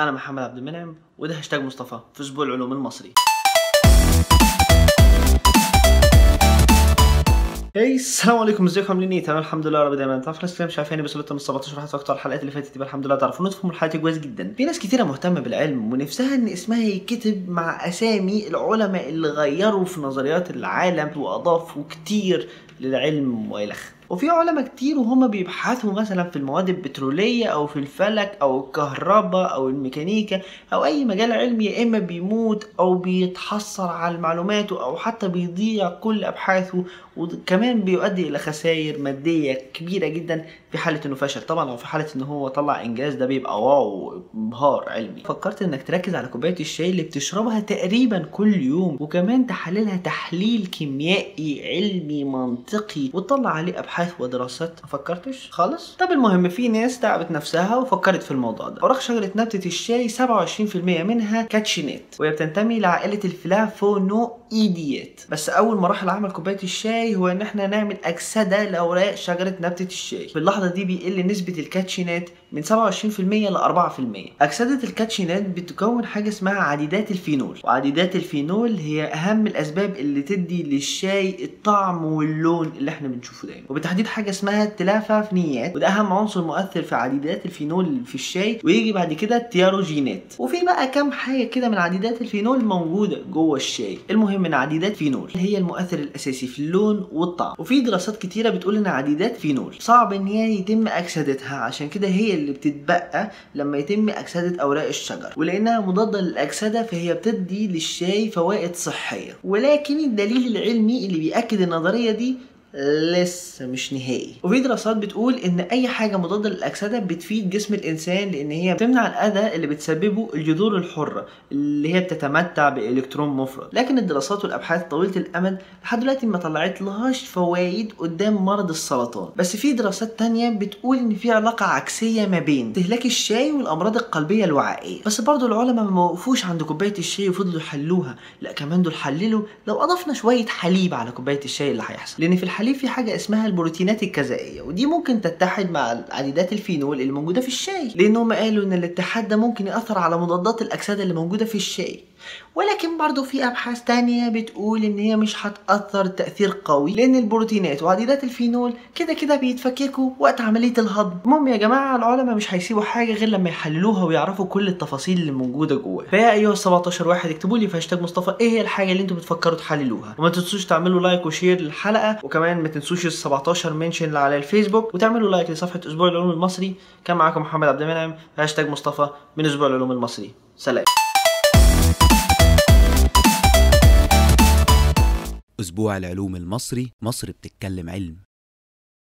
أنا محمد عبد المنعم وده هاشتاج مصطفى في أسبوع العلوم المصري. hi السلام عليكم إزيكم؟ عاملين إيه؟ تمام الحمد لله رب دايما. تعرف ناس كتير مش عارفاني بس من 17 واحد فاكتور الحلقات اللي فاتت يبقى الحمد لله. تعرفوا تفهموا الحلقات كويس جدا. في ناس كتيرة مهتمة بالعلم ونفسها إن اسمها يتكتب مع أسامي العلماء اللي غيروا في نظريات العالم وأضافوا كتير للعلم والخ وفي علماء كتير وهم بيبحثوا مثلا في المواد البترولية أو في الفلك أو الكهرباء أو الميكانيكا أو أي مجال علمي يا إما بيموت أو بيتحصل على معلوماته أو حتى بيضيع كل أبحاثه وكمان بيؤدي إلى خسائر مادية كبيرة جدا في حالة إنه فشل. طبعا لو في حالة إن هو طلع إنجاز ده بيبقى wow انبهار علمي. فكرت إنك تركز على كوباية الشاي اللي بتشربها تقريبا كل يوم وكمان تحللها تحليل كيميائي علمي منطقي وتطلع عليه أبحاث ودراسات ما فكرتش؟ خالص؟ طب المهم في ناس تعبت نفسها وفكرت في الموضوع ده. أوراق شجرة نبتة الشاي 27% منها كاتشينات وهي بتنتمي لعائلة الفلافونويدات. بس أول مراحل عمل كوباية الشاي هو إن إحنا نعمل اكسده لأوراق شجرة نبتة الشاي. في اللحظه دي بيقل نسبة الكاتشينات من 27% ل 4% اكسده الكاتشينات بتكون حاجة اسمها عديدات الفينول. وعديدات الفينول هي أهم الأسباب اللي تدي للشاي الطعم واللون اللي إحنا بنشوفه دايما. وبتحديد حاجة اسمها الثيافلافينات وده أهم عنصر مؤثر في عديدات الفينول في الشاي. ويجي بعد كده الثياروبيجينات. وفي بقى كام حاجة كده من عديدات الفينول موجودة جوه الشاي. المهم ان عديدات فينول. هي المؤثر الأساسي في اللون والطعم. وفي دراسات كتيرة بتقول ان عديدات فينول. صعب إن هي يتم أكسدتها. عشان كده هي اللي بتتبقى لما يتم أكسدة أوراق الشجر. ولأنها مضادة للأكسدة فهي بتدي للشاي فوائد صحية. ولكن الدليل العلمي اللي بيأكد النظرية دي لسه مش نهائي. وفي دراسات بتقول إن أي حاجة مضادة للأكسدة بتفيد جسم الإنسان لأن هي بتمنع الاذى اللي بتسببه الجذور الحرة اللي هي بتتمتع بإلكترون مفرد لكن الدراسات والأبحاث طويلة الأمد لحد دلوقتي ما طلعت لهاش فوائد قدام مرض السرطان. بس في دراسات تانية بتقول إن في علاقة عكسية ما بين استهلاك الشاي والأمراض القلبية الوعائية. بس برضو العلماء ما وقفوش عند كوباية الشاي وفضلوا يحلوها لا كمان دول حللوا لو أضفنا شوية حليب على كوباية الشاي اللي هيحصل. لأن في الحليب الحليب في حاجة اسمها البروتينات الكذائيه ودي ممكن تتحد مع عديدات الفينول اللي موجودة في الشاي لأنهم قالوا إن الاتحاد ده ممكن يأثر على مضادات الأكسدة اللي موجودة في الشاي. ولكن برضو في أبحاث تانية بتقول إن هي مش هتأثر تأثير قوي لأن البروتينات وعديدات الفينول كده كده بيتفككوا وقت عملية الهضم. المهم يا جماعة العلماء مش هيسيبوا حاجة غير لما يحللوها ويعرفوا كل التفاصيل اللي موجودة جواها فيا أيها ال 17 واحد اكتبوا لي في هاشتاج مصطفى إيه هي الحاجة اللي أنتوا بتفكروا تحللوها. وما تنسوش تعملوا like و share للحلقة وكمان ما تنسوش ال 17 mention اللي على الفيسبوك وتعملوا like لصفحة أسبوع العلوم المصري. كان معاكم محمد عبد المنعم هاشتاج مصطفى من أسبوع العلوم المصري. سلام. أسبوع العلوم المصري مصر بتتكلم علم.